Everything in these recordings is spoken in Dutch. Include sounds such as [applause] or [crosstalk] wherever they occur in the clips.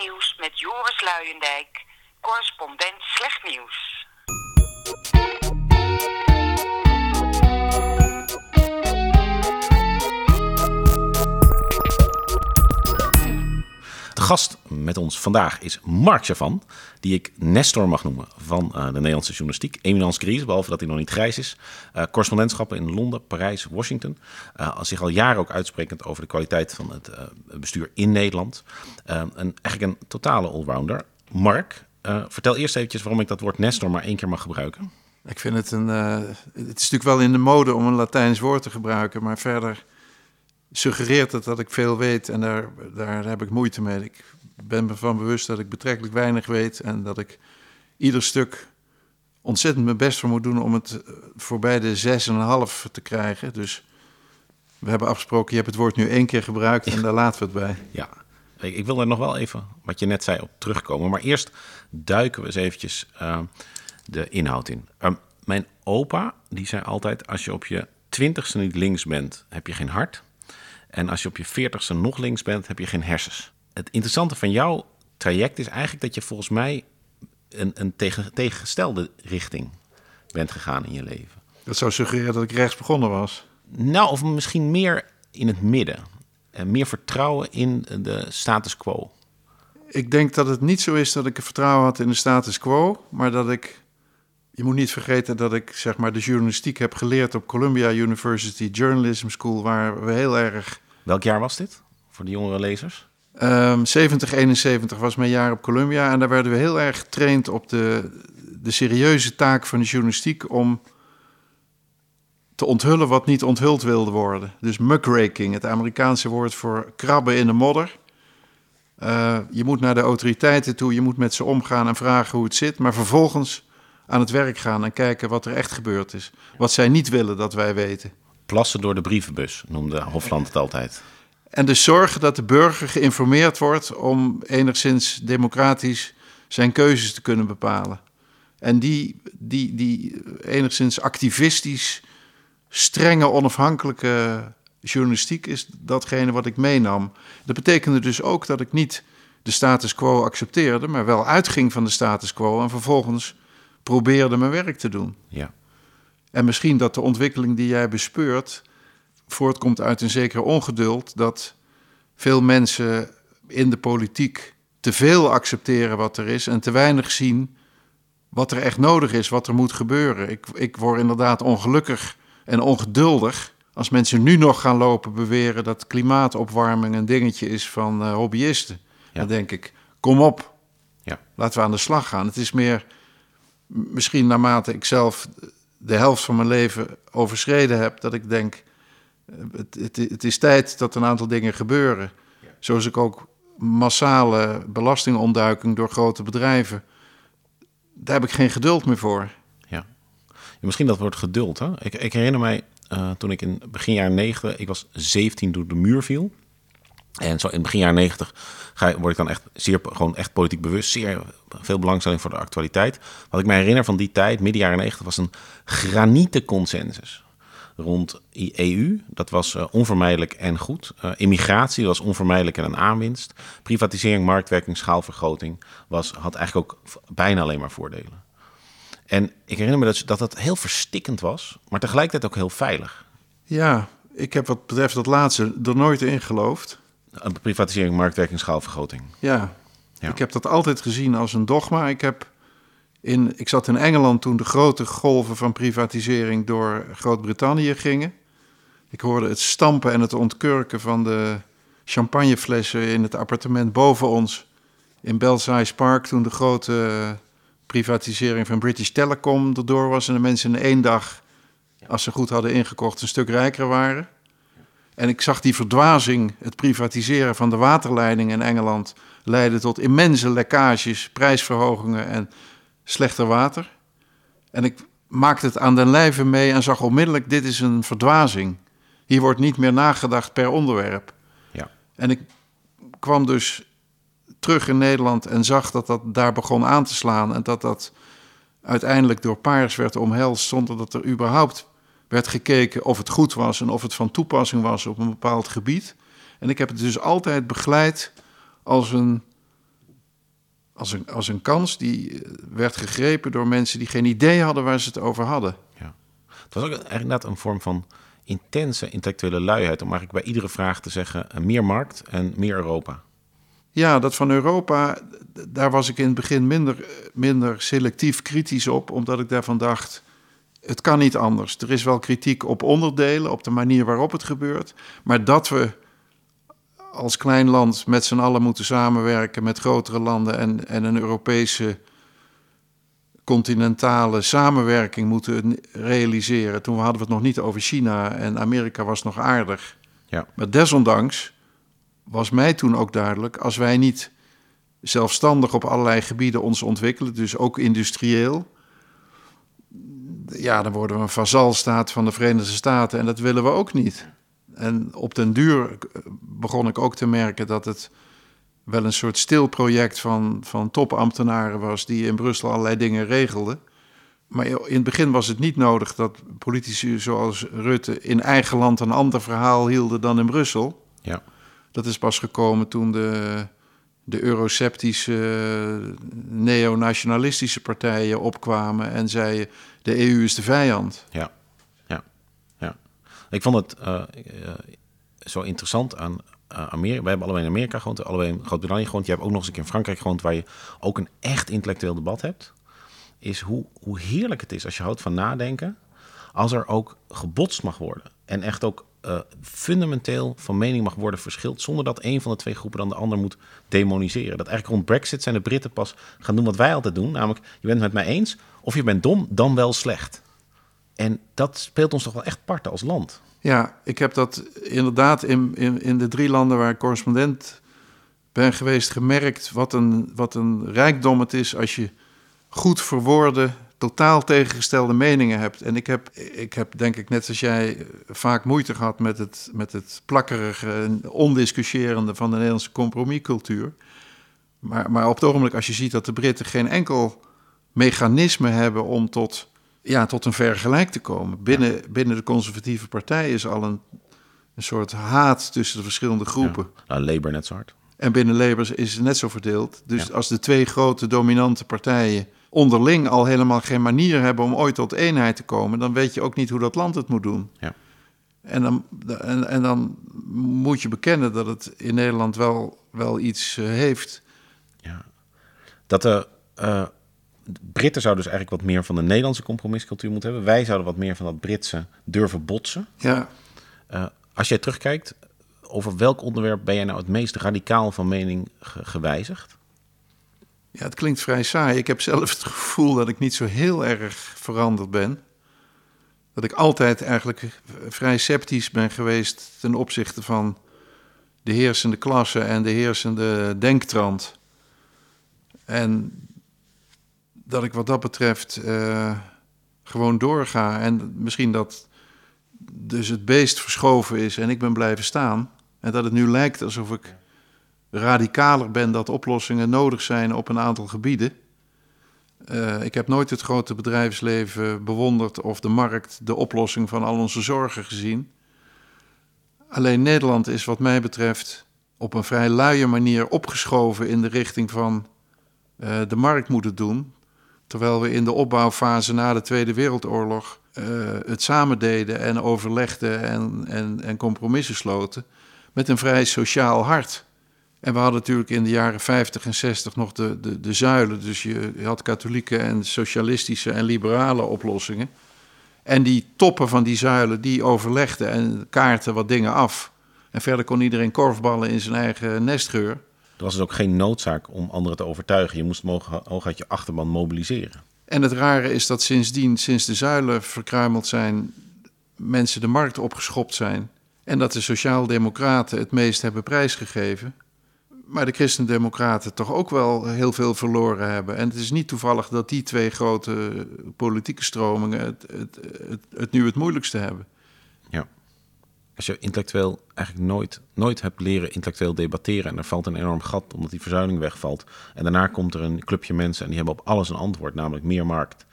nieuws met Joris Luijendijk, correspondent Slecht Nieuws. Gast met ons vandaag is Mark Chavan, die ik Nestor mag noemen van uh, de Nederlandse journalistiek. Eminence grise, behalve dat hij nog niet grijs is. Uh, correspondentschappen in Londen, Parijs, Washington. Uh, zich al jaren ook uitsprekend over de kwaliteit van het bestuur in Nederland. en eigenlijk een totale allrounder. Mark, vertel eerst eventjes waarom ik dat woord Nestor maar één keer mag gebruiken. Ik vind het een. het is natuurlijk wel in de mode om een Latijns woord te gebruiken, maar verder suggereert het dat ik veel weet en daar, daar heb ik moeite mee. Ik ben me van bewust dat ik betrekkelijk weinig weet en dat ik ieder stuk ontzettend mijn best voor moet doen om het eh, voorbij de 6,5 te krijgen. Dus we hebben afgesproken, je hebt het woord nu één keer gebruikt en daar laten we het bij. Ja, ik wil er nog wel even, wat je net zei, op terugkomen. Maar eerst duiken we eens eventjes uh, de inhoud in. Uh, mijn opa, die zei altijd, als je op je twintigste niet links bent, heb je geen hart. En als je op je veertigste nog links bent, heb je geen hersens. Het interessante van jouw traject is eigenlijk dat je volgens mij een, een tegen, tegengestelde richting bent gegaan in je leven. Dat zou suggereren dat ik rechts begonnen was. Nou, of misschien meer in het midden. En meer vertrouwen in de status quo. Ik denk dat het niet zo is dat ik vertrouwen had in de status quo, maar dat ik. Je moet niet vergeten dat ik zeg maar de journalistiek heb geleerd op Columbia University Journalism School, waar we heel erg. Welk jaar was dit voor de jongere lezers? Um, 70, 71 was mijn jaar op Columbia en daar werden we heel erg getraind op de, de serieuze taak van de journalistiek om te onthullen wat niet onthuld wilde worden. Dus muckraking, het Amerikaanse woord voor krabben in de modder. Uh, je moet naar de autoriteiten toe, je moet met ze omgaan en vragen hoe het zit, maar vervolgens aan het werk gaan en kijken wat er echt gebeurd is. Wat zij niet willen dat wij weten. Plassen door de brievenbus, noemde Hofland het altijd. En dus zorgen dat de burger geïnformeerd wordt om enigszins democratisch zijn keuzes te kunnen bepalen. En die, die, die enigszins activistisch, strenge, onafhankelijke journalistiek is datgene wat ik meenam. Dat betekende dus ook dat ik niet de status quo accepteerde, maar wel uitging van de status quo en vervolgens probeerde mijn werk te doen. Ja. En misschien dat de ontwikkeling die jij bespeurt voortkomt uit een zekere ongeduld dat veel mensen in de politiek te veel accepteren wat er is en te weinig zien wat er echt nodig is, wat er moet gebeuren. Ik, ik word inderdaad ongelukkig en ongeduldig als mensen nu nog gaan lopen beweren dat klimaatopwarming een dingetje is van uh, hobbyisten. Ja. Dan denk ik, kom op, ja. laten we aan de slag gaan. Het is meer, misschien naarmate ik zelf de helft van mijn leven overschreden heb, dat ik denk, het, het, het, is tijd dat een aantal dingen gebeuren. Ja. Zoals ik ook massale belastingontduiking door grote bedrijven. Daar heb ik geen geduld meer voor. Ja, misschien dat wordt geduld. Hè? Ik, ik herinner mij uh, toen ik in begin jaren 90, ik was 17 toen de muur viel. En zo in begin jaren 90 ga, word ik dan echt zeer gewoon echt politiek bewust, zeer veel belangstelling voor de actualiteit. Wat ik me herinner van die tijd, midden jaren 90, was een granieten consensus rond EU. Dat was uh, onvermijdelijk en goed. Uh, immigratie was onvermijdelijk en een aanwinst. Privatisering, marktwerking, schaalvergroting was, had eigenlijk ook bijna alleen maar voordelen. En ik herinner me dat, dat dat heel verstikkend was, maar tegelijkertijd ook heel veilig. Ja, ik heb wat betreft dat laatste er nooit in geloofd. Een privatisering, marktwerking, schaalvergroting. Ja. ja, ik heb dat altijd gezien als een dogma. Ik heb in, ik zat in Engeland toen de grote golven van privatisering door Groot-Brittannië gingen. Ik hoorde het stampen en het ontkurken van de champagneflessen in het appartement boven ons in Belsize Park toen de grote privatisering van British Telecom erdoor was en de mensen in één dag, als ze goed hadden ingekocht, een stuk rijker waren. En ik zag die verdwazing, het privatiseren van de waterleiding in Engeland, leiden tot immense lekkages, prijsverhogingen en slechter water. En ik maakte het aan den lijve mee en zag onmiddellijk: dit is een verdwazing. Hier wordt niet meer nagedacht per onderwerp. Ja. En ik kwam dus terug in Nederland en zag dat dat daar begon aan te slaan. En dat dat uiteindelijk door paars werd omhelst zonder dat er überhaupt werd gekeken of het goed was en of het van toepassing was op een bepaald gebied. En ik heb het dus altijd begeleid als een als een, als een kans die werd gegrepen door mensen die geen idee hadden waar ze het over hadden. Ja. Het was ook inderdaad een vorm van intense intellectuele luiheid om eigenlijk bij iedere vraag te zeggen eh, meer markt en meer Europa. Ja, dat van Europa, daar was ik in het begin minder, minder selectief kritisch op, omdat ik daarvan dacht, het kan niet anders. Er is wel kritiek op onderdelen, op de manier waarop het gebeurt, maar dat we als klein land met z'n allen moeten samenwerken met grotere landen en, en een Europese continentale samenwerking moeten realiseren. Toen hadden we het nog niet over China en Amerika was nog aardig. Ja. Maar desondanks was mij toen ook duidelijk, als wij niet zelfstandig op allerlei gebieden ons ontwikkelen, dus ook industrieel, ja, dan worden we een vazalstaat van de Verenigde Staten en dat willen we ook niet. En op den duur begon ik ook te merken dat het wel een soort stil project van, van topambtenaren was die in Brussel allerlei dingen regelden. Maar in het begin was het niet nodig dat politici zoals Rutte in eigen land een ander verhaal hielden dan in Brussel. Ja. Dat is pas gekomen toen de, de euroceptische, neonationalistische partijen opkwamen en zeiden: de EU is de vijand. Ja, ja, ja. Ik vond het uh, uh, zo interessant aan Amerika. Wij hebben allebei in Amerika gewoond, allebei in Groot-Brittannië gewoond. Je hebt ook nog eens in Frankrijk gewoond, waar je ook een echt intellectueel debat hebt. Is hoe, hoe heerlijk het is als je houdt van nadenken, als er ook gebotst mag worden. En echt ook uh, fundamenteel van mening mag worden verschild, zonder dat een van de twee groepen dan de ander moet demoniseren. Dat eigenlijk rond Brexit zijn de Britten pas gaan doen wat wij altijd doen, namelijk je bent het met mij eens of je bent dom, dan wel slecht. En dat speelt ons toch wel echt parten als land. Ja, ik heb dat inderdaad in, in, in de drie landen waar ik correspondent ben geweest gemerkt wat een, wat een rijkdom het is als je goed verwoorden totaal tegengestelde meningen hebt. En ik heb, ik heb denk ik net als jij vaak moeite gehad met het, met het plakkerige en ondiscussierende van de Nederlandse compromiscultuur. Maar, maar op het ogenblik als je ziet dat de Britten geen enkel mechanisme hebben om tot, ja, tot een vergelijk te komen. Binnen, binnen de conservatieve partij is al een, een soort haat tussen de verschillende groepen. Ja, nou, Labour net zo hard. En binnen Labour is het net zo verdeeld. Dus ja. als de twee grote dominante partijen onderling al helemaal geen manier hebben om ooit tot eenheid te komen, dan weet je ook niet hoe dat land het moet doen. Ja. En, dan, en, en dan moet je bekennen dat het in Nederland wel, wel iets uh, heeft. Ja. Dat de uh, Britten zouden dus eigenlijk wat meer van de Nederlandse compromiscultuur moeten hebben. Wij zouden wat meer van dat Britse durven botsen. Ja. Uh, als jij terugkijkt, over welk onderwerp ben jij nou het meest radicaal van mening ge gewijzigd? Ja, het klinkt vrij saai. Ik heb zelf het gevoel dat ik niet zo heel erg veranderd ben. Dat ik altijd eigenlijk vrij sceptisch ben geweest ten opzichte van de heersende klasse en de heersende denktrand. En dat ik wat dat betreft uh, gewoon doorga. En misschien dat dus het beest verschoven is en ik ben blijven staan. En dat het nu lijkt alsof ik radicaler ben dat oplossingen nodig zijn op een aantal gebieden. Uh, ik heb nooit het grote bedrijfsleven bewonderd of de markt de oplossing van al onze zorgen gezien. Alleen Nederland is wat mij betreft op een vrij luie manier opgeschoven in de richting van uh, de markt moeten doen. Terwijl we in de opbouwfase na de Tweede Wereldoorlog uh, het samen deden en overlegden en, en, en compromissen sloten met een vrij sociaal hart. En we hadden natuurlijk in de jaren 50 en 60 nog de, de, de zuilen. Dus je, je had katholieke en socialistische en liberale oplossingen. En die toppen van die zuilen, die overlegden en kaarten wat dingen af. En verder kon iedereen korfballen in zijn eigen nestgeur. Er was dus ook geen noodzaak om anderen te overtuigen. Je moest hoog uit je achterban mobiliseren. En het rare is dat sindsdien, sinds de zuilen verkruimeld zijn, mensen de markt opgeschopt zijn. En dat de sociaaldemocraten het meest hebben prijsgegeven maar de christendemocraten toch ook wel heel veel verloren hebben. En het is niet toevallig dat die twee grote politieke stromingen het, het, het, het nu het moeilijkste hebben. Ja. Als je intellectueel eigenlijk nooit, nooit hebt leren intellectueel debatteren en er valt een enorm gat omdat die verzuiling wegvalt. En daarna komt er een clubje mensen en die hebben op alles een antwoord, namelijk meer markt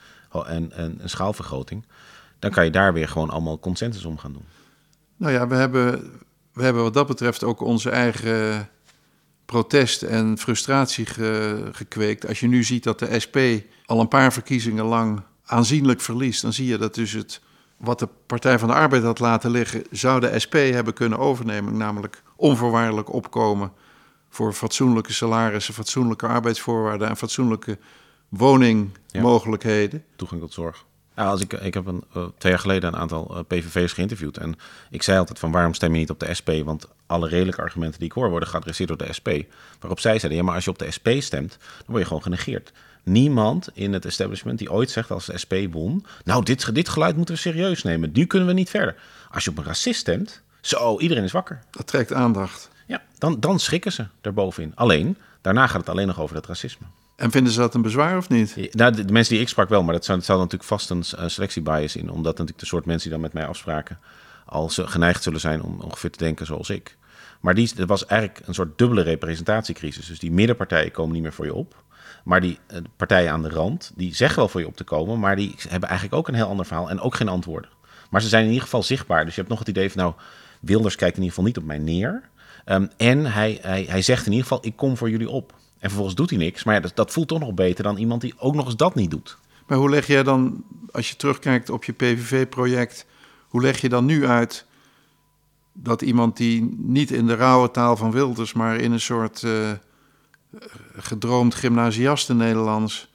en, en een schaalvergroting. Dan kan je daar weer gewoon allemaal consensus om gaan doen. Nou ja, we hebben, we hebben wat dat betreft ook onze eigen protest en frustratie ge- gekweekt. Als je nu ziet dat de SP al een paar verkiezingen lang aanzienlijk verliest, dan zie je dat dus het wat de Partij van de Arbeid had laten liggen, zou de SP hebben kunnen overnemen, namelijk onvoorwaardelijk opkomen voor fatsoenlijke salarissen, fatsoenlijke arbeidsvoorwaarden en fatsoenlijke woningmogelijkheden. Toegang tot zorg. Nou, als ik, ik heb een, uh, twee jaar geleden een aantal uh, PVV'ers geïnterviewd. En ik zei altijd van waarom stem je niet op de SP? Want alle redelijke argumenten die ik hoor worden geadresseerd door de SP. Waarop zij zeiden, ja maar als je op de SP stemt, dan word je gewoon genegeerd. Niemand in het establishment die ooit zegt als de SP won... nou, dit, dit geluid moeten we serieus nemen. Nu kunnen we niet verder. Als je op een racist stemt, zo, iedereen is wakker. Dat trekt aandacht. Ja, dan, dan schrikken ze erbovenin. Alleen, daarna gaat het alleen nog over dat racisme. En vinden ze dat een bezwaar of niet? Ja, nou, de, mensen die ik sprak wel, maar dat zou, dat natuurlijk vast een uh, selectiebias in. Omdat natuurlijk de soort mensen die dan met mij afspraken... al geneigd zullen zijn om ongeveer te denken zoals ik. Maar die, er was eigenlijk een soort dubbele representatiecrisis. Dus die middenpartijen komen niet meer voor je op. Maar die uh, partijen aan de rand, die zeggen wel voor je op te komen... maar die hebben eigenlijk ook een heel ander verhaal en ook geen antwoorden. Maar ze zijn in ieder geval zichtbaar. Dus je hebt nog het idee van, nou, Wilders kijkt in ieder geval niet op mij neer... Um, en hij, hij, hij zegt in ieder geval, ik kom voor jullie op. En vervolgens doet hij niks. Maar ja, dat, dat, voelt toch nog beter dan iemand die ook nog eens dat niet doet. Maar hoe leg jij dan, als je terugkijkt op je PVV-project... hoe leg je dan nu uit dat iemand die niet in de rauwe taal van Wilders... maar in een soort uh, gedroomd gymnasiasten Nederlands...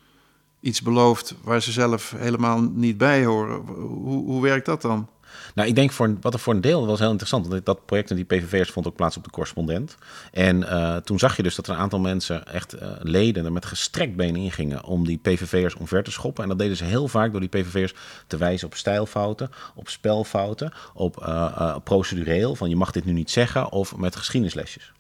iets belooft waar ze zelf helemaal niet bij horen? Hoe, hoe werkt dat dan? Nou, ik denk voor wat er voor een deel was heel interessant. Want dat project en die PVV'ers vond ook plaats op de correspondent. En uh, toen zag je dus dat er een aantal mensen, echt uh, leden, er met gestrekt been ingingen om die PVV'ers omver te schoppen. En dat deden ze heel vaak door die PVV'ers te wijzen op stijlfouten, op spelfouten, op uh, procedureel, van je mag dit nu niet zeggen, of met geschiedenislesjes.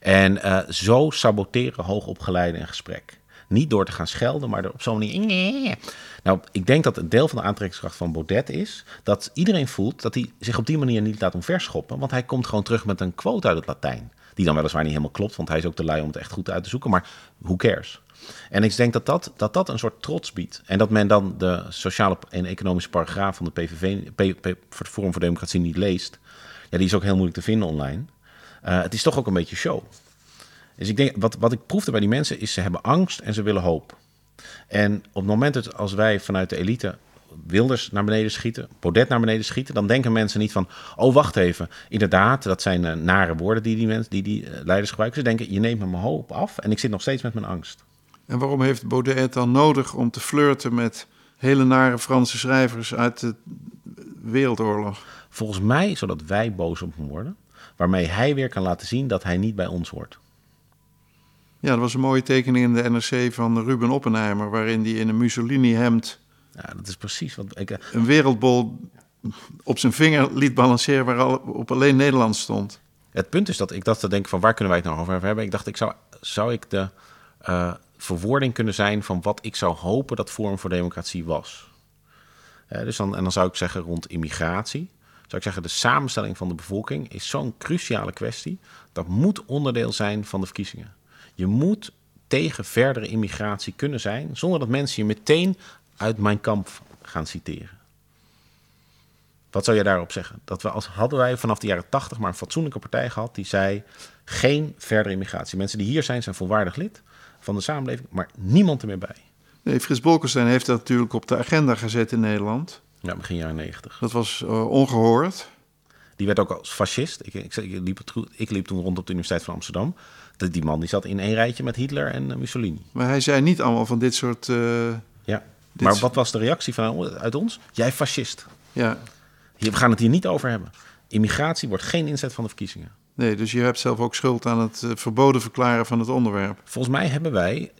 En zo saboteren hoogopgeleiden een gesprek. Niet door te gaan schelden, maar op zo'n manier. Nou, ik denk dat het deel van de aantrekkingskracht van Baudet is dat iedereen voelt dat hij zich op die manier niet laat omverschoppen. Want hij komt gewoon terug met een quote uit het Latijn. Die dan weliswaar niet helemaal klopt, want hij is ook te lui om het echt goed uit te zoeken. Maar who cares? En ik denk dat dat, dat dat een soort trots biedt. En dat men dan de sociale en economische paragraaf van de PVV, P, P, Forum voor Democratie niet leest. Ja, die is ook heel moeilijk te vinden online. Uh, het is toch ook een beetje show. Dus ik denk, wat, wat ik proefde bij die mensen is, ze hebben angst en ze willen hoop. En op het moment dat als wij vanuit de elite Wilders naar beneden schieten, Baudet naar beneden schieten, dan denken mensen niet van, oh wacht even, inderdaad, dat zijn uh, nare woorden die die, mensen, die, die uh, leiders gebruiken. Ze denken, je neemt me mijn hoop af en ik zit nog steeds met mijn angst. En waarom heeft Baudet dan nodig om te flirten met hele nare Franse schrijvers uit de Wereldoorlog? Volgens mij, zodat wij boos op hem worden, waarmee hij weer kan laten zien dat hij niet bij ons hoort. Ja, er was een mooie tekening in de NRC van Ruben Oppenheimer, waarin hij in een Mussolini-hemd. Ja, dat is precies wat ik. Een wereldbol op zijn vinger liet balanceren waar al, op alleen Nederland stond. Het punt is dat ik dacht te denken van waar kunnen wij het nou over hebben. Ik dacht, ik zou, zou ik de uh, verwoording kunnen zijn van wat ik zou hopen dat Forum voor Democratie was. Uh, dus dan, en dan zou ik zeggen rond immigratie. Zou ik zeggen, de samenstelling van de bevolking is zo'n cruciale kwestie. Dat moet onderdeel zijn van de verkiezingen. Je moet tegen verdere immigratie kunnen zijn, zonder dat mensen je meteen uit mijn kamp gaan citeren. Wat zou je daarop zeggen? Dat we als hadden wij vanaf de jaren 80 maar een fatsoenlijke partij gehad die zei: geen verdere immigratie. Mensen die hier zijn, zijn volwaardig lid van de samenleving, maar niemand er meer bij. Nee, Frits Bolkestein heeft dat natuurlijk op de agenda gezet in Nederland. Ja, begin jaren 90. Dat was uh, ongehoord. Die werd ook als fascist. Ik, ik, ik, liep, ik liep toen rond op de Universiteit van Amsterdam. Die man die zat in één rijtje met Hitler en Mussolini. Maar hij zei niet allemaal van dit soort. Uh, ja, maar wat was de reactie van, uit ons? Jij fascist. Ja. We gaan het hier niet over hebben. Immigratie wordt geen inzet van de verkiezingen. Nee, dus je hebt zelf ook schuld aan het uh, verboden verklaren van het onderwerp. Volgens mij hebben wij,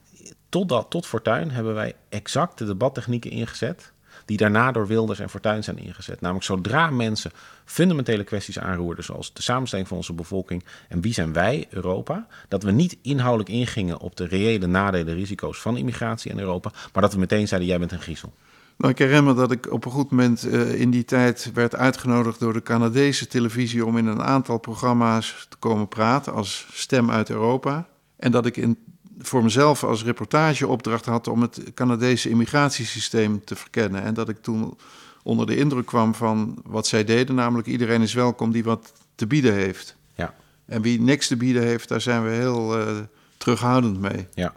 tot, dat, tot Fortuin, hebben wij exact de debattechnieken ingezet die daarna door Wilders en Fortuyn zijn ingezet. Namelijk zodra mensen fundamentele kwesties aanroerden, zoals de samenstelling van onze bevolking en wie zijn wij, Europa, dat we niet inhoudelijk ingingen op de reële nadelen, risico's van immigratie in Europa, maar dat we meteen zeiden, jij bent een griezel. Nou, ik herinner me dat ik op een goed moment uh, in die tijd werd uitgenodigd door de Canadese televisie om in een aantal programma's te komen praten als stem uit Europa. En dat ik in voor mezelf als reportageopdracht had om het Canadese immigratiesysteem te verkennen. En dat ik toen onder de indruk kwam van wat zij deden, namelijk iedereen is welkom die wat te bieden heeft. Ja. En wie niks te bieden heeft, daar zijn we heel uh, terughoudend mee. Ja.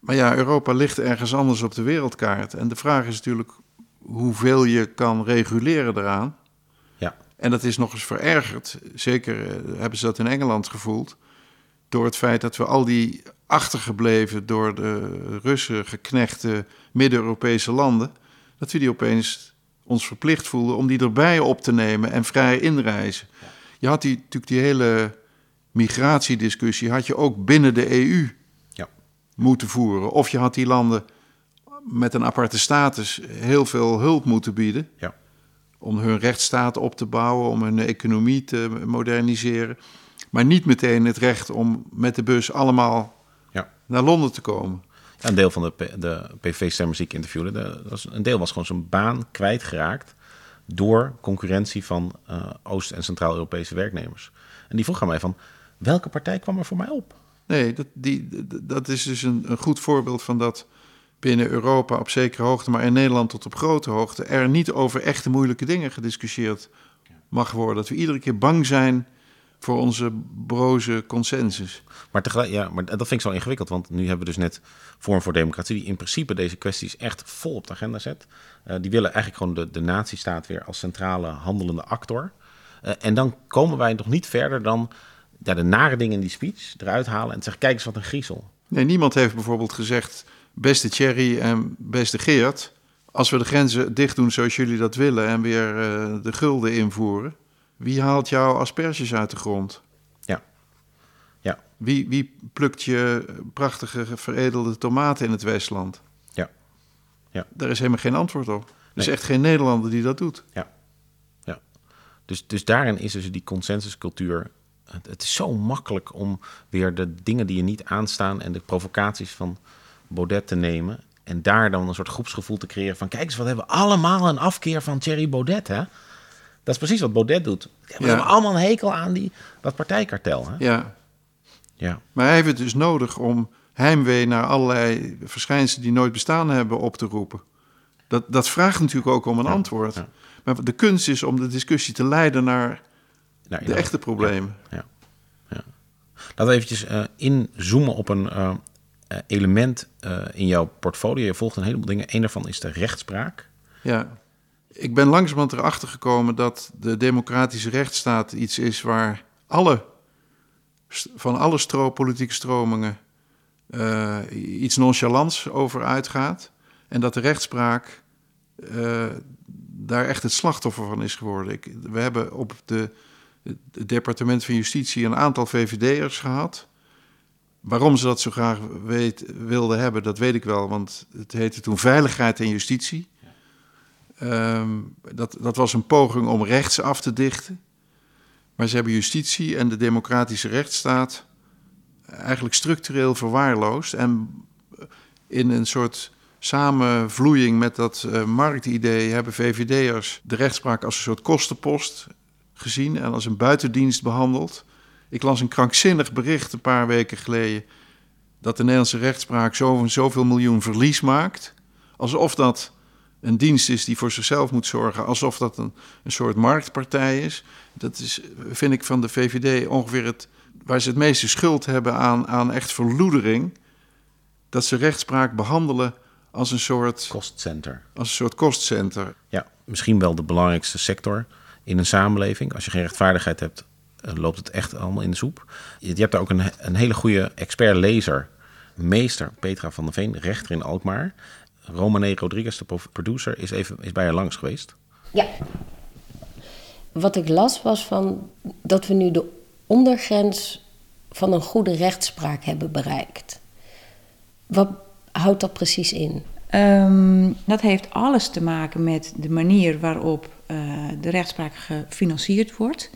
Maar ja, Europa ligt ergens anders op de wereldkaart. En de vraag is natuurlijk hoeveel je kan reguleren eraan. Ja. En dat is nog eens verergerd. Zeker uh, hebben ze dat in Engeland gevoeld. Door het feit dat we al die achtergebleven, door de Russen geknechte Midden-Europese landen. dat we die opeens ons verplicht voelden om die erbij op te nemen en vrij inreizen. Je had die, natuurlijk die hele migratiediscussie had je ook binnen de EU ja. moeten voeren. Of je had die landen met een aparte status heel veel hulp moeten bieden. Ja. Om hun rechtsstaat op te bouwen, om hun economie te moderniseren. Maar niet meteen het recht om met de bus allemaal ja. naar Londen te komen. een deel van de, de PV-stemmers die ik interviewde, de, was, een deel was gewoon zijn baan kwijtgeraakt door concurrentie van uh, Oost- en Centraal-Europese werknemers. En die vroeg aan mij van, welke partij kwam er voor mij op? Nee, dat, die, dat is dus een, een goed voorbeeld van dat binnen Europa op zekere hoogte, maar in Nederland tot op grote hoogte, er niet over echte moeilijke dingen gediscussieerd mag worden. Dat we iedere keer bang zijn voor onze broze consensus. Maar, tegelijk, ja, maar dat vind ik zo ingewikkeld, want nu hebben we dus net Vorm voor Democratie, die in principe deze kwesties echt vol op de agenda zet. Uh, die willen eigenlijk gewoon de, de natiestaat weer als centrale handelende actor. Uh, en dan komen wij nog niet verder dan ja, de nare dingen in die speech eruit halen en zeggen: kijk eens wat een griezel. Nee, niemand heeft bijvoorbeeld gezegd: beste Thierry en beste Geert, als we de grenzen dicht doen zoals jullie dat willen en weer uh, de gulden invoeren, wie haalt jouw asperges uit de grond? Ja. ja. Wie, wie plukt je prachtige veredelde tomaten in het Westland? Ja. ja. Daar is helemaal geen antwoord op. Er nee. is echt geen Nederlander die dat doet. Ja. ja. Dus, dus daarin is dus die consensuscultuur. Het, het is zo makkelijk om weer de dingen die je niet aanstaan en de provocaties van Baudet te nemen. En daar dan een soort groepsgevoel te creëren van... kijk eens, wat hebben we allemaal een afkeer van Thierry Baudet, hè? Dat is precies wat Baudet doet. We ja. hebben allemaal een hekel aan die, dat partijkartel. Hè? Ja. ja. Maar hij heeft het dus nodig om heimwee naar allerlei verschijnselen die nooit bestaan hebben op te roepen. Dat, dat vraagt natuurlijk ook om een ja. antwoord. Ja. Maar de kunst is om de discussie te leiden naar nou, de echte problemen. Ja. Ja. Laten we eventjes uh, inzoomen op een uh, element uh, in jouw portfolio. Je volgt een heleboel dingen. Eén daarvan is de rechtspraak. Ja. Ik ben langzamerhand erachter gekomen dat de democratische rechtsstaat iets is waar alle, van alle stro politieke stromingen uh, iets nonchalants over uitgaat. En dat de rechtspraak uh, daar echt het slachtoffer van is geworden. Ik, we hebben op de, het departement van Justitie een aantal VVD'ers gehad. Waarom ze dat zo graag weet, wilden hebben, dat weet ik wel. Want het heette toen Veiligheid en Justitie. Um, dat, dat was een poging om rechts af te dichten. Maar ze hebben justitie en de democratische rechtsstaat eigenlijk structureel verwaarloosd. En in een soort samenvloeiing met dat uh, marktidee hebben VVD'ers de rechtspraak als een soort kostenpost gezien en als een buitendienst behandeld. Ik las een krankzinnig bericht een paar weken geleden dat de Nederlandse rechtspraak zo, zoveel miljoen verlies maakt. Alsof dat een dienst is die voor zichzelf moet zorgen, alsof dat een, een soort marktpartij is. Dat is, vind ik, van de VVD ongeveer het, waar ze het meeste schuld hebben aan, aan echt verloedering. Dat ze rechtspraak behandelen als een soort... Kostcenter. Als een soort kostcenter. Ja, misschien wel de belangrijkste sector in een samenleving. Als je geen rechtvaardigheid hebt, loopt het echt allemaal in de soep. Je hebt daar ook een, een hele goede expert-lezer, meester Petra van der Veen, rechter in Alkmaar. Romane Rodriguez, de producer, is, even, is bij haar langs geweest. Ja. Wat ik las was van dat we nu de ondergrens van een goede rechtspraak hebben bereikt. Wat houdt dat precies in? Um, dat heeft alles te maken met de manier waarop uh, de rechtspraak gefinancierd wordt.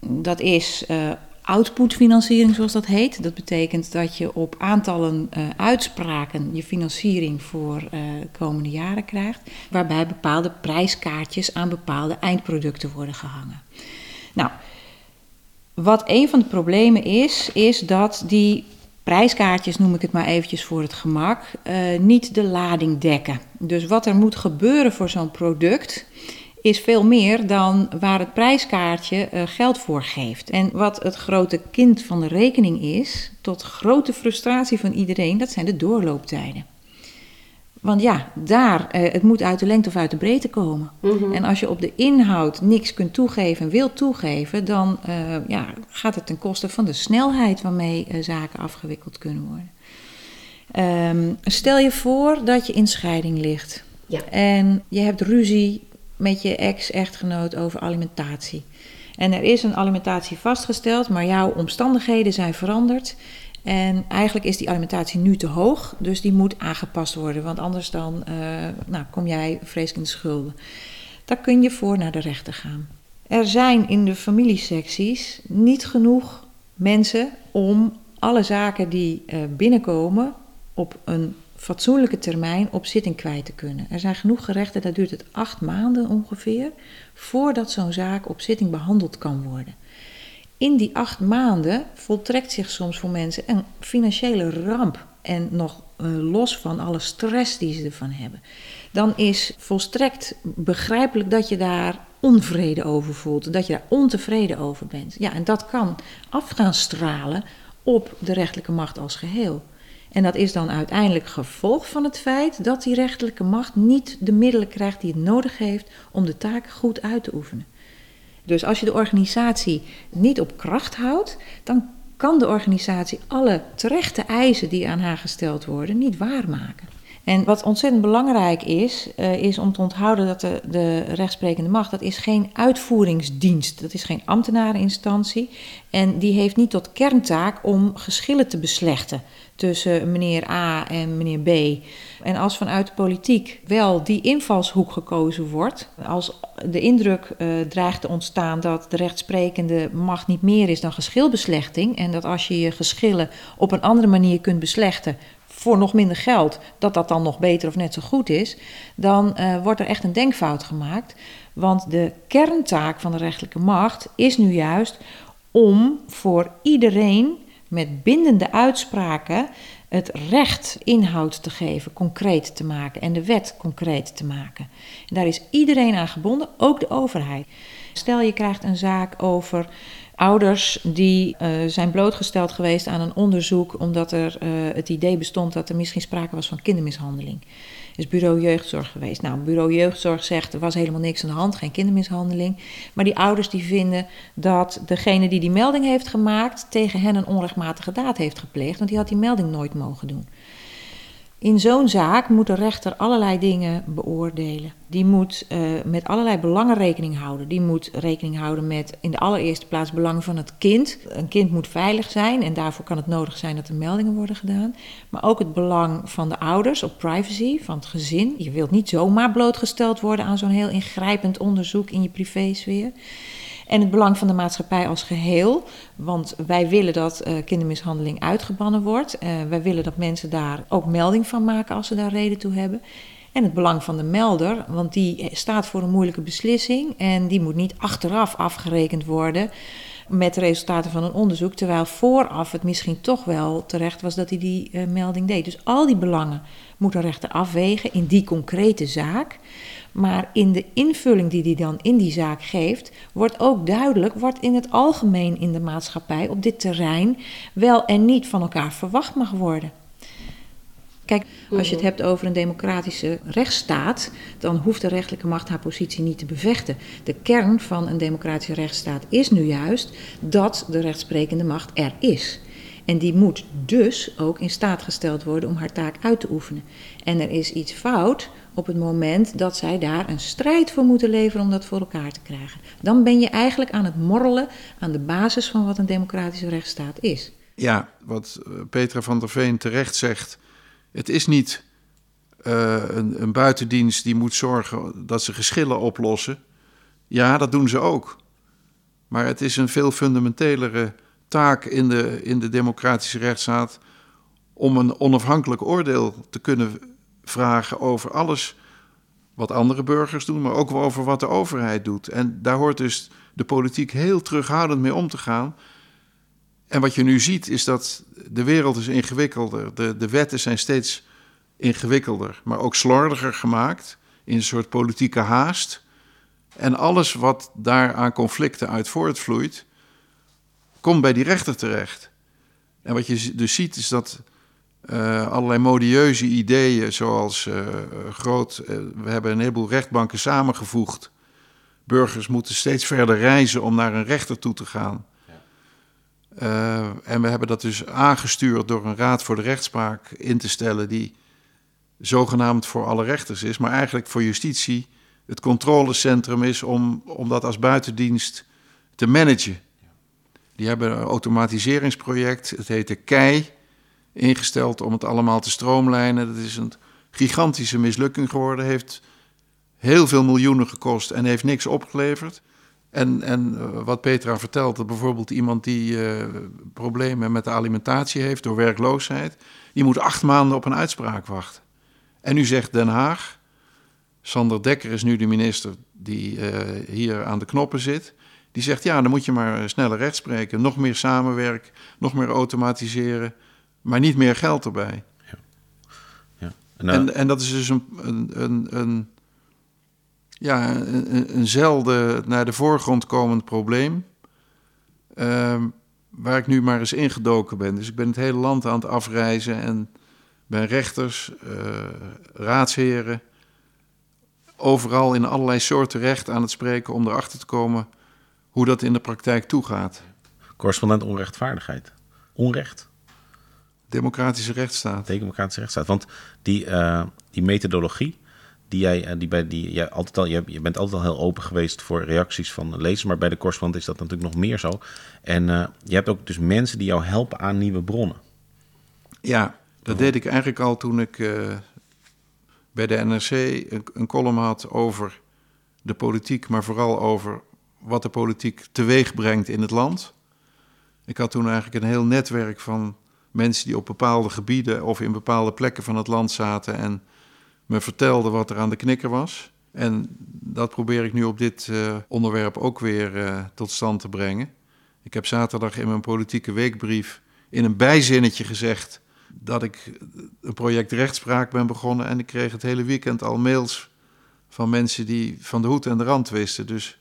Dat is uh, outputfinanciering, zoals dat heet. Dat betekent dat je op aantallen uh, uitspraken je financiering voor uh, de komende jaren krijgt, waarbij bepaalde prijskaartjes aan bepaalde eindproducten worden gehangen. Nou, wat een van de problemen is, is dat die prijskaartjes, noem ik het maar eventjes voor het gemak, uh, niet de lading dekken. Dus wat er moet gebeuren voor zo'n product, is veel meer dan waar het prijskaartje uh, geld voor geeft. En wat het grote kind van de rekening is, tot grote frustratie van iedereen, dat zijn de doorlooptijden. Want ja, daar, eh, het moet uit de lengte of uit de breedte komen. Mhm. En als je op de inhoud niks kunt toegeven en wilt toegeven, dan eh, ja, gaat het ten koste van de snelheid waarmee eh, zaken afgewikkeld kunnen worden. Ehm, stel je voor dat je in scheiding ligt ja. en je hebt ruzie met je ex-echtgenoot over alimentatie. En er is een alimentatie vastgesteld, maar jouw omstandigheden zijn veranderd. En eigenlijk is die alimentatie nu te hoog, dus die moet aangepast worden. Want anders dan uh, nou, kom jij vreselijk in de schulden. Daar kun je voor naar de rechter gaan. Er zijn in de familiesecties niet genoeg mensen om alle zaken die uh, binnenkomen op een fatsoenlijke termijn op zitting kwijt te kunnen. Er zijn genoeg gerechten, daar duurt het acht maanden ongeveer, voordat zo'n zaak op zitting behandeld kan worden in die acht maanden voltrekt zich soms voor mensen een financiële ramp. En nog uh, los van alle stress die ze ervan hebben. Dan is volstrekt begrijpelijk dat je daar onvrede over voelt. Dat je daar ontevreden over bent. Ja, en dat kan af gaan stralen op de rechterlijke macht als geheel. En dat is dan uiteindelijk gevolg van het feit dat die rechterlijke macht niet de middelen krijgt die het nodig heeft om de taak goed uit te oefenen. Dus als je de organisatie niet op kracht houdt, dan kan de organisatie alle terechte eisen die aan haar gesteld worden niet waarmaken. En wat ontzettend belangrijk is, uh, is om te onthouden dat de, de rechtsprekende macht, dat is geen uitvoeringsdienst, dat is geen ambtenareninstantie. En die heeft niet tot kerntaak om geschillen te beslechten tussen meneer A en meneer B. En als vanuit de politiek wel die invalshoek gekozen wordt, als de indruk uh, dreigt te ontstaan dat de rechtsprekende macht niet meer is dan geschilbeslechting en dat als je je geschillen op een andere manier kunt beslechten voor nog minder geld, dat dat dan nog beter of net zo goed is, dan uh, wordt er echt een denkfout gemaakt. Want de kerntaak van de rechterlijke macht is nu juist om voor iedereen met bindende uitspraken het recht inhoud te geven, concreet te maken en de wet concreet te maken. En daar is iedereen aan gebonden, ook de overheid. Stel je krijgt een zaak over ouders die uh, zijn blootgesteld geweest aan een onderzoek omdat er uh, het idee bestond dat er misschien sprake was van kindermishandeling is bureau jeugdzorg geweest. Nou, bureau jeugdzorg zegt er was helemaal niks aan de hand, geen kindermishandeling. Maar die ouders die vinden dat degene die die melding heeft gemaakt tegen hen een onrechtmatige daad heeft gepleegd, want die had die melding nooit mogen doen. In zo'n zaak moet de rechter allerlei dingen beoordelen. Die moet uh, met allerlei belangen rekening houden. Die moet rekening houden met in de allereerste plaats belang van het kind. Een kind moet veilig zijn en daarvoor kan het nodig zijn dat er meldingen worden gedaan. Maar ook het belang van de ouders op privacy, van het gezin. Je wilt niet zomaar blootgesteld worden aan zo'n heel ingrijpend onderzoek in je privésfeer. En het belang van de maatschappij als geheel. Want wij willen dat uh, kindermishandeling uitgebannen wordt. Uh, wij willen dat mensen daar ook melding van maken als ze daar reden toe hebben. En het belang van de melder, want die staat voor een moeilijke beslissing. En die moet niet achteraf afgerekend worden met de resultaten van een onderzoek. Terwijl vooraf het misschien toch wel terecht was dat hij die melding deed. Dus al die belangen moet een rechter afwegen in die concrete zaak. Maar in de invulling die hij dan in die zaak geeft, wordt ook duidelijk wat in het algemeen in de maatschappij op dit terrein wel en niet van elkaar verwacht mag worden. Kijk, als je het hebt over een democratische rechtsstaat, dan hoeft de rechtelijke macht haar positie niet te bevechten. De kern van een democratische rechtsstaat is nu juist dat de rechtsprekende macht er is. En die moet dus ook in staat gesteld worden om haar taak uit te oefenen. En er is iets fout op het moment dat zij daar een strijd voor moeten leveren om dat voor elkaar te krijgen. Dan ben je eigenlijk aan het morrelen aan de basis van wat een democratische rechtsstaat is. Ja, wat eh, Petra van der Veen terecht zegt. Het is niet uh, een, een buitendienst die moet zorgen dat ze geschillen oplossen. Ja, dat doen ze ook. Maar het is een veel fundamentelere taak in de, in de democratische rechtsstaat om een onafhankelijk oordeel te kunnen vragen over alles wat andere burgers doen, maar ook over wat de overheid doet. En daar hoort dus de politiek heel terughoudend mee om te gaan. En wat je nu ziet is dat de wereld is ingewikkelder. De, de wetten zijn steeds ingewikkelder, maar ook slordiger gemaakt in een soort politieke haast. En alles wat daar aan conflicten uit voortvloeit, komt bij die rechter terecht. En wat je dus ziet is dat uh, allerlei modieuze ideeën, zoals uh, groot, uh, we hebben een heleboel rechtbanken samengevoegd. Burgers moeten steeds verder reizen om naar een rechter toe te gaan. Ja. en we hebben dat dus aangestuurd door een raad voor de rechtspraak in te stellen, die zogenaamd voor alle rechters is, maar eigenlijk voor justitie het controlecentrum is om, om dat als buitendienst te managen. Die hebben een automatiseringsproject, het heet de KEI ingesteld om het allemaal te stroomlijnen. Dat is een gigantische mislukking geworden. Heeft heel veel miljoenen gekost en heeft niks opgeleverd. En, en eh, wat Petra vertelt, dat bijvoorbeeld iemand die uh, problemen met de alimentatie heeft door werkloosheid, die moet acht maanden op een uitspraak wachten. En nu zegt Den Haag, Sander Dekker is nu de minister die uh, hier aan de knoppen zit, die zegt ja, dan moet je maar sneller rechtspreken, nog meer samenwerken, nog meer automatiseren maar niet meer geld erbij. Ja. ja. En, en, en, dat is dus een, een, een, een ja, een, een, zelden naar de voorgrond komend probleem. Uh, waar ik nu maar eens ingedoken ben. Dus ik ben het hele land aan het afreizen en ben rechters, uh, raadsheren, overal in allerlei soorten recht aan het spreken om erachter te komen hoe dat in de praktijk toegaat. Correspondent onrechtvaardigheid. Onrecht. Democratische rechtsstaat. Democratische rechtsstaat. Want die, uh, die methodologie, die jij, uh, die bij, die, jij altijd al, je, bent altijd al heel open geweest voor reacties van lezers, maar bij de correspondent is dat natuurlijk nog meer zo. En uh, je hebt ook dus mensen die jou helpen aan nieuwe bronnen. Ja, dat deed ik eigenlijk al toen ik bij de NRC een, een column had over de politiek, maar vooral over wat de politiek teweeg brengt in het land. Ik had toen eigenlijk een heel netwerk van mensen die op bepaalde gebieden of in bepaalde plekken van het land zaten en me vertelden wat er aan de knikker was. En dat probeer ik nu op dit uh, onderwerp ook weer uh, tot stand te brengen. Ik heb zaterdag in mijn politieke weekbrief in een bijzinnetje gezegd dat ik een project rechtspraak ben begonnen. En ik kreeg het hele weekend al mails van mensen die van de hoed en de rand wisten. Dus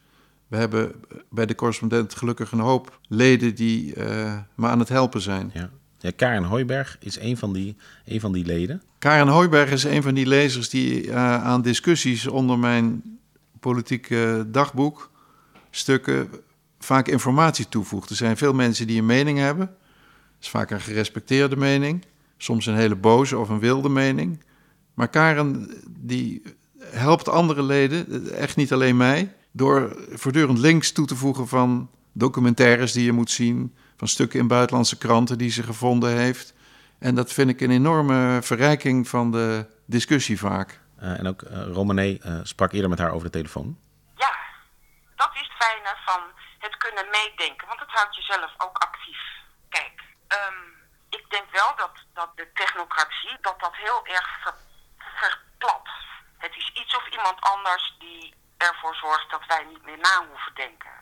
we hebben bij de correspondent gelukkig een hoop leden die uh, me aan het helpen zijn. Ja. Ja, Karen Hooiberg is een van, die, een van die leden. Karen Hooiberg is een van die lezers die uh, aan discussies onder mijn politieke dagboek stukken vaak informatie toevoegt. Er zijn veel mensen die een mening hebben. Dat is vaak een gerespecteerde mening. Soms een hele boze of een wilde mening. Maar Karen die helpt andere leden, echt niet alleen mij, door voortdurend links toe te voegen van documentaires die je moet zien, van stukken in buitenlandse kranten die ze gevonden heeft. En dat vind ik een enorme verrijking van de discussie vaak. Uh, en ook uh, Romanee uh, sprak eerder met haar over de telefoon. Ja, dat is het fijne van het kunnen meedenken, want het houdt jezelf ook actief. Kijk, um, ik denk wel dat, dat de technocratie dat dat heel erg ver, verplat. Het is iets of iemand anders die ervoor zorgt dat wij niet meer na hoeven denken.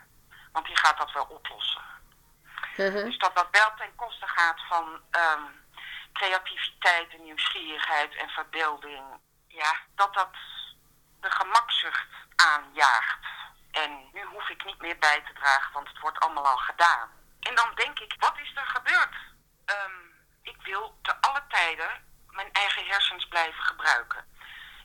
Want die gaat dat wel oplossen. Uh-huh. Dus dat dat wel ten koste gaat van um, creativiteit en nieuwsgierigheid en verbeelding. Ja, dat dat de gemakzucht aanjaagt. En nu hoef ik niet meer bij te dragen, want het wordt allemaal al gedaan. En dan denk ik, wat is er gebeurd? Um, ik wil te alle tijden mijn eigen hersens blijven gebruiken.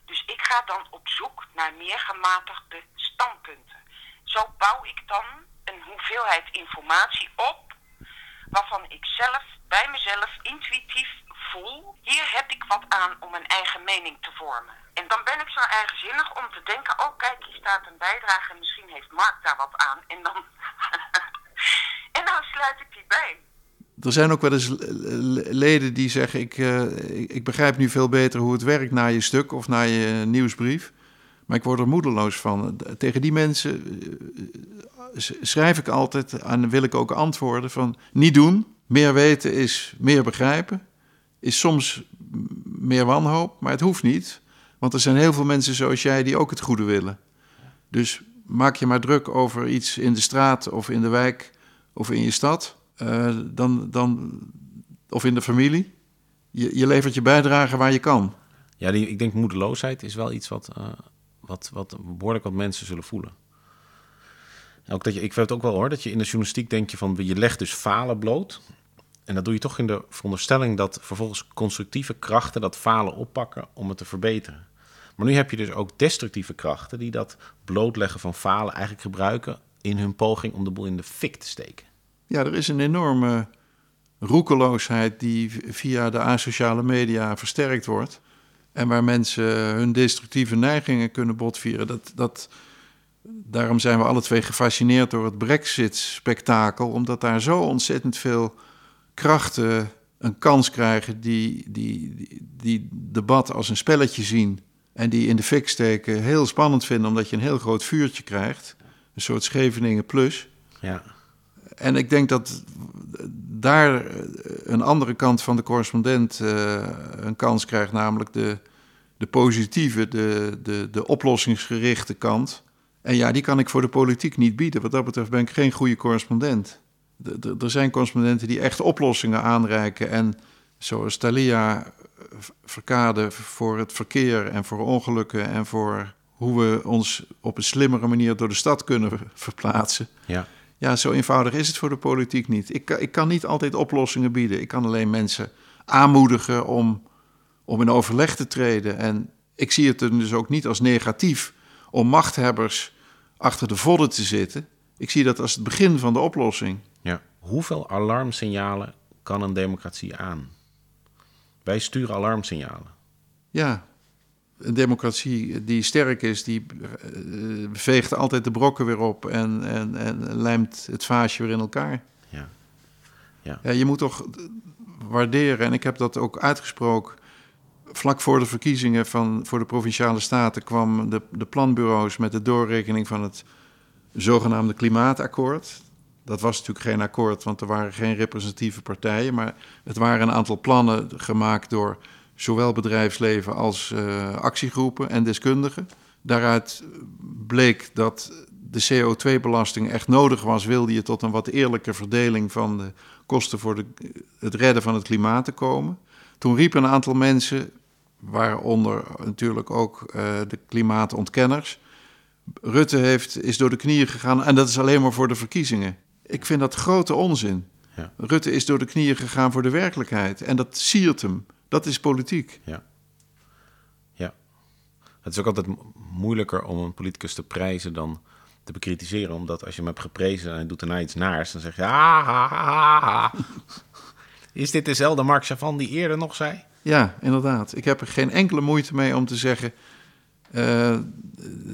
Dus ik ga dan op zoek naar meer gematigde standpunten. Zo bouw ik dan een hoeveelheid informatie op waarvan ik zelf bij mezelf intuïtief voel, hier heb ik wat aan om een eigen mening te vormen. En dan ben ik zo eigenzinnig om te denken, oh kijk, hier staat een bijdrage en misschien heeft Mark daar wat aan. En dan, [laughs] en dan sluit ik die bij. Er zijn ook wel eens leden die zeggen: ik, uh, ik begrijp nu veel beter hoe het werkt na je stuk of na je nieuwsbrief. Maar ik word er moedeloos van. Tegen die mensen schrijf ik altijd en wil ik ook antwoorden van niet doen. Meer weten is meer begrijpen. Is soms meer wanhoop, maar het hoeft niet. Want er zijn heel veel mensen zoals jij die ook het goede willen. Dus maak je maar druk over iets in de straat of in de wijk of in je stad. Uh, dan, dan, of in de familie. Je, je levert je bijdrage waar je kan. Ja, die, ik denk moedeloosheid is wel iets wat, uh, wat, wat behoorlijk wat mensen zullen voelen. Ook dat je, ik weet het ook wel hoor, dat je in de journalistiek denk je van je legt dus falen bloot. En dat doe je toch in de veronderstelling dat vervolgens constructieve krachten dat falen oppakken om het te verbeteren. Maar nu heb je dus ook destructieve krachten die dat blootleggen van falen eigenlijk gebruiken in hun poging om de boel in de fik te steken. Ja, er is een enorme roekeloosheid die via de asociale media versterkt wordt. En waar mensen hun destructieve neigingen kunnen botvieren. Dat, dat, daarom zijn we alle twee gefascineerd door het Brexit-spektakel. Omdat daar zo ontzettend veel krachten een kans krijgen die, die, die, die debat als een spelletje zien. En die in de fik steken heel spannend vinden, omdat je een heel groot vuurtje krijgt. Een soort Scheveningen plus. Ja. En ik denk dat daar een andere kant van de correspondent uh, een kans krijgt, namelijk de, de positieve, de, de, de oplossingsgerichte kant. En ja, die kan ik voor de politiek niet bieden. Wat dat betreft ben ik geen goede correspondent. Er zijn correspondenten die echt oplossingen aanreiken. En zoals Thalia Verkade voor het verkeer en voor ongelukken en voor hoe we ons op een slimmere manier door de stad kunnen [laughs] verplaatsen. Ja. Ja, zo eenvoudig is het voor de politiek niet. Ik, ik kan niet altijd oplossingen bieden. Ik kan alleen mensen aanmoedigen om, om in overleg te treden. En ik zie het dus ook niet als negatief om machthebbers achter de vodden te zitten. Ik zie dat als het begin van de oplossing. Ja. Hoeveel alarmsignalen kan een democratie aan? Wij sturen alarmsignalen. Ja, een democratie die sterk is, die uh, veegt altijd de brokken weer op en, en, en lijmt het vaasje weer in elkaar. Ja. Ja. ja. Je moet toch waarderen, en ik heb dat ook uitgesproken. Vlak voor de verkiezingen van, voor de provinciale staten kwam de, de planbureaus met de doorrekening van het zogenaamde klimaatakkoord. Dat was natuurlijk geen akkoord, want er waren geen representatieve partijen. Maar het waren een aantal plannen gemaakt door zowel bedrijfsleven als uh, actiegroepen en deskundigen. Daaruit bleek dat de CO2-belasting echt nodig was, wilde je tot een wat eerlijke verdeling van de kosten voor de, het redden van het klimaat te komen. Toen riepen een aantal mensen, waaronder natuurlijk ook uh, de klimaatontkenners, Rutte heeft, is door de knieën gegaan en dat is alleen maar voor de verkiezingen. Ik vind dat grote onzin. Ja. Rutte is door de knieën gegaan voor de werkelijkheid en dat siert hem. Dat is politiek. Ja. Ja. Het is ook altijd moeilijker om een politicus te prijzen dan te bekritiseren. Omdat als je hem hebt geprezen en hij doet daarna iets naars, dan zeg je... Ah, ah, ah, [laughs] is dit dezelfde Mark Chavan die eerder nog zei? Ja, inderdaad. Ik heb er geen enkele moeite mee om te zeggen... Uh,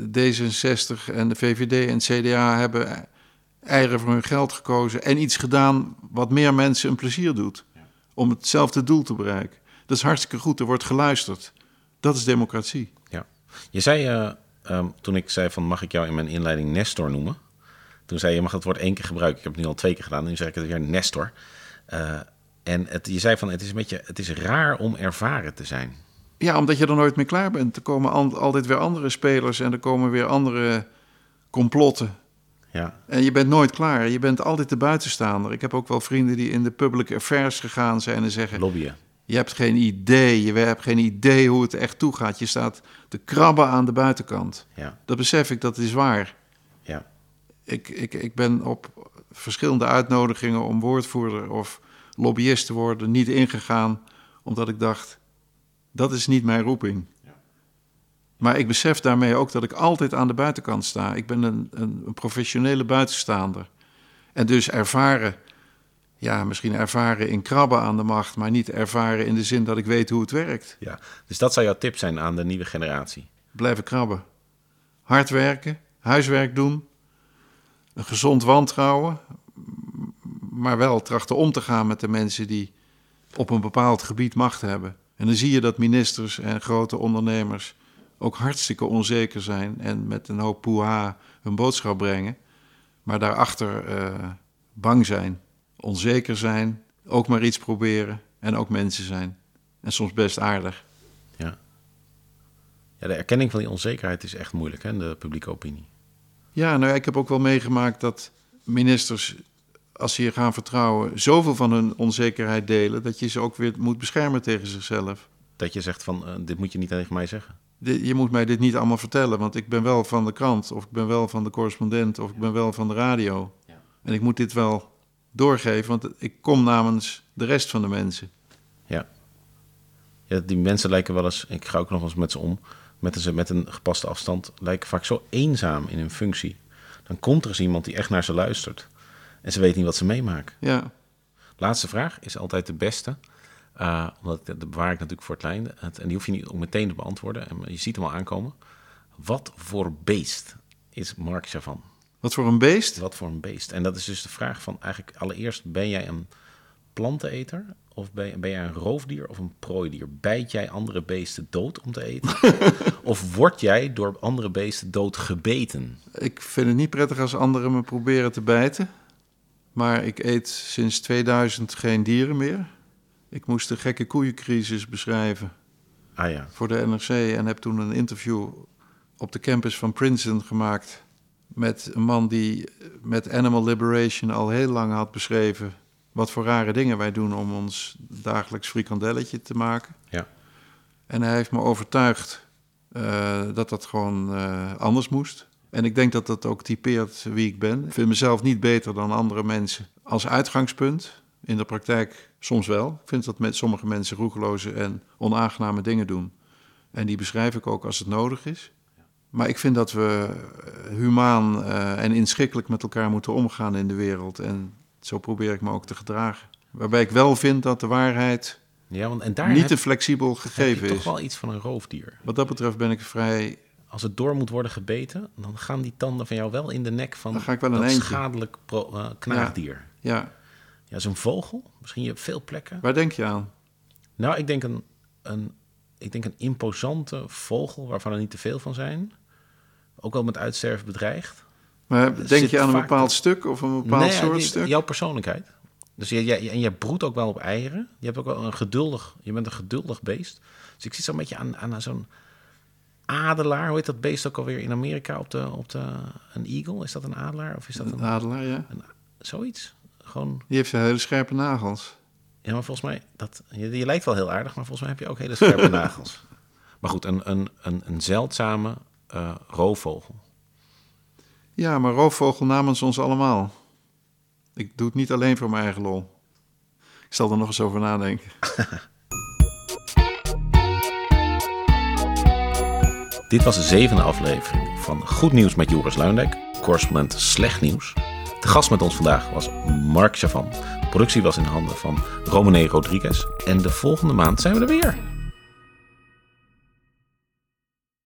D66 en de VVD en het CDA hebben eieren voor hun geld gekozen... en iets gedaan wat meer mensen een plezier doet. Om hetzelfde doel te bereiken. Dat is hartstikke goed, er wordt geluisterd. Dat is democratie. Ja. Je zei, uh, um, toen ik zei van mag ik jou in mijn inleiding Nestor noemen? Toen zei je mag het woord één keer gebruiken. Ik heb het nu al twee keer gedaan. Nu zeg ik het weer Nestor. Uh, en het, je zei van het is, een beetje, het is raar om ervaren te zijn. Ja, omdat je er nooit mee klaar bent. Er komen al, altijd weer andere spelers en er komen weer andere complotten. Ja. En je bent nooit klaar. Je bent altijd de buitenstaander. Ik heb ook wel vrienden die in de public affairs gegaan zijn en zeggen... Lobbyen. Je hebt geen idee, je hebt geen idee hoe het echt toegaat. Je staat te krabben aan de buitenkant. Ja. Dat besef ik, dat is waar. Ja. Ik, ik, ik ben op verschillende uitnodigingen om woordvoerder of lobbyist te worden niet ingegaan, omdat ik dacht, dat is niet mijn roeping. Ja. Maar ik besef daarmee ook dat ik altijd aan de buitenkant sta. Ik ben een, een, een professionele buitenstaander. En dus ervaren ja, misschien ervaren in krabben aan de macht, maar niet ervaren in de zin dat ik weet hoe het werkt. Ja, dus dat zou jouw tip zijn aan de nieuwe generatie? Blijven krabben. Hard werken, huiswerk doen, een gezond wantrouwen, maar wel trachten om te gaan met de mensen die op een bepaald gebied macht hebben. En dan zie je dat ministers en grote ondernemers ook hartstikke onzeker zijn en met een hoop poeha hun boodschap brengen, maar daarachter uh, bang zijn onzeker zijn, ook maar iets proberen en ook mensen zijn. En soms best aardig. Ja. Ja, de erkenning van die onzekerheid is echt moeilijk, hè, de publieke opinie. Ja, nou ja, ik heb ook wel meegemaakt dat ministers, als ze je gaan vertrouwen, zoveel van hun onzekerheid delen, dat je ze ook weer moet beschermen tegen zichzelf. Dat je zegt van, uh, dit moet je niet tegen mij zeggen. Je moet mij dit niet allemaal vertellen, want ik ben wel van de krant, of ik ben wel van de correspondent, of ik ben wel van de radio. En ik moet dit wel doorgeven, want ik kom namens de rest van de mensen. Ja. ja. Die mensen lijken wel eens, ik ga ook nog eens met ze om, met een, met een gepaste afstand, lijken vaak zo eenzaam in hun functie. Dan komt er eens iemand die echt naar ze luistert. En ze weet niet wat ze meemaken. Ja, Laatste vraag is altijd de beste. Eh, omdat dat bewaar ik natuurlijk voor het einde. En die hoef je niet ook meteen te beantwoorden. En je ziet hem al aankomen. Wat voor beest is Mark Chavan? Wat voor een beest. Wat voor een beest? En dat is dus de vraag van eigenlijk allereerst... ben jij een planteneter of ben, ben jij een roofdier of een prooidier? Bijt jij andere beesten dood om te eten? [laughs] of word jij door andere beesten dood gebeten? Ik vind het niet prettig als anderen me proberen te bijten. Maar ik eet sinds 2000 geen dieren meer. Ik moest de gekke koeiencrisis beschrijven Ah ja, voor de NRC en heb toen een interview op de campus van Princeton gemaakt met een man die met Animal Liberation al heel lang had beschreven wat voor rare dingen wij doen om ons dagelijks frikandelletje te maken. ja. En hij heeft me overtuigd eh, dat dat gewoon eh, anders moest. En ik denk dat dat ook typeert wie ik ben. Ik vind mezelf niet beter dan andere mensen als uitgangspunt. In de praktijk soms wel. Ik vind dat met sommige mensen roekeloze en onaangename dingen doen. En die beschrijf ik ook als het nodig is. Maar ik vind dat we eh, humaan eh, en inschikkelijk met elkaar moeten omgaan in de wereld. En zo probeer ik me ook te gedragen. Waarbij ik wel vind dat de waarheid ja want, en daar niet heb, te flexibel heb gegeven je toch is. wel iets van een roofdier. Wat dat betreft ben ik vrij. Als het door moet worden gebeten, dan gaan die tanden van jou wel in de nek van Dan ga ik wel een dat eindje. schadelijk pro- eh, knaagdier. Ja, Ja, zo'n vogel, misschien je op veel plekken. waar denk je aan? Nou, ik denk een, een, ik denk een imposante vogel waarvan er niet te veel van zijn. Ook wel met uitsterven bedreigd. Maar zit denk je aan een bepaald stuk of een bepaald Nee, soort die- stuk? Jouw persoonlijkheid. Dus jij, jij, en jij broedt ook wel op eieren. Je hebt ook wel een geduldig, je bent een geduldig beest. Dus ik zie zo'n beetje aan, aan zo'n adelaar. Hoe heet dat beest ook alweer in Amerika op de, op de een eagle? Is dat een adelaar of is dat Een een, adelaar, ja. zoiets? Gewoon, Die heeft hele scherpe nagels. ja, maar volgens mij, dat, je, je lijkt wel heel aardig, maar volgens mij heb je ook hele scherpe [laughs] nagels. Maar goed, een, een, een, een zeldzame eh, roofvogel. Ja, maar roofvogel namens ons allemaal. Ik doe het niet alleen voor mijn eigen lol. Ik zal er nog eens over nadenken. [laughs] Dit was de zevende aflevering van Goed Nieuws met Joris Luindijk, correspondent Slecht Nieuws. De gast met ons vandaag was Mark Chavan. De productie was in handen van Romane Rodriguez. En de volgende maand zijn we er weer.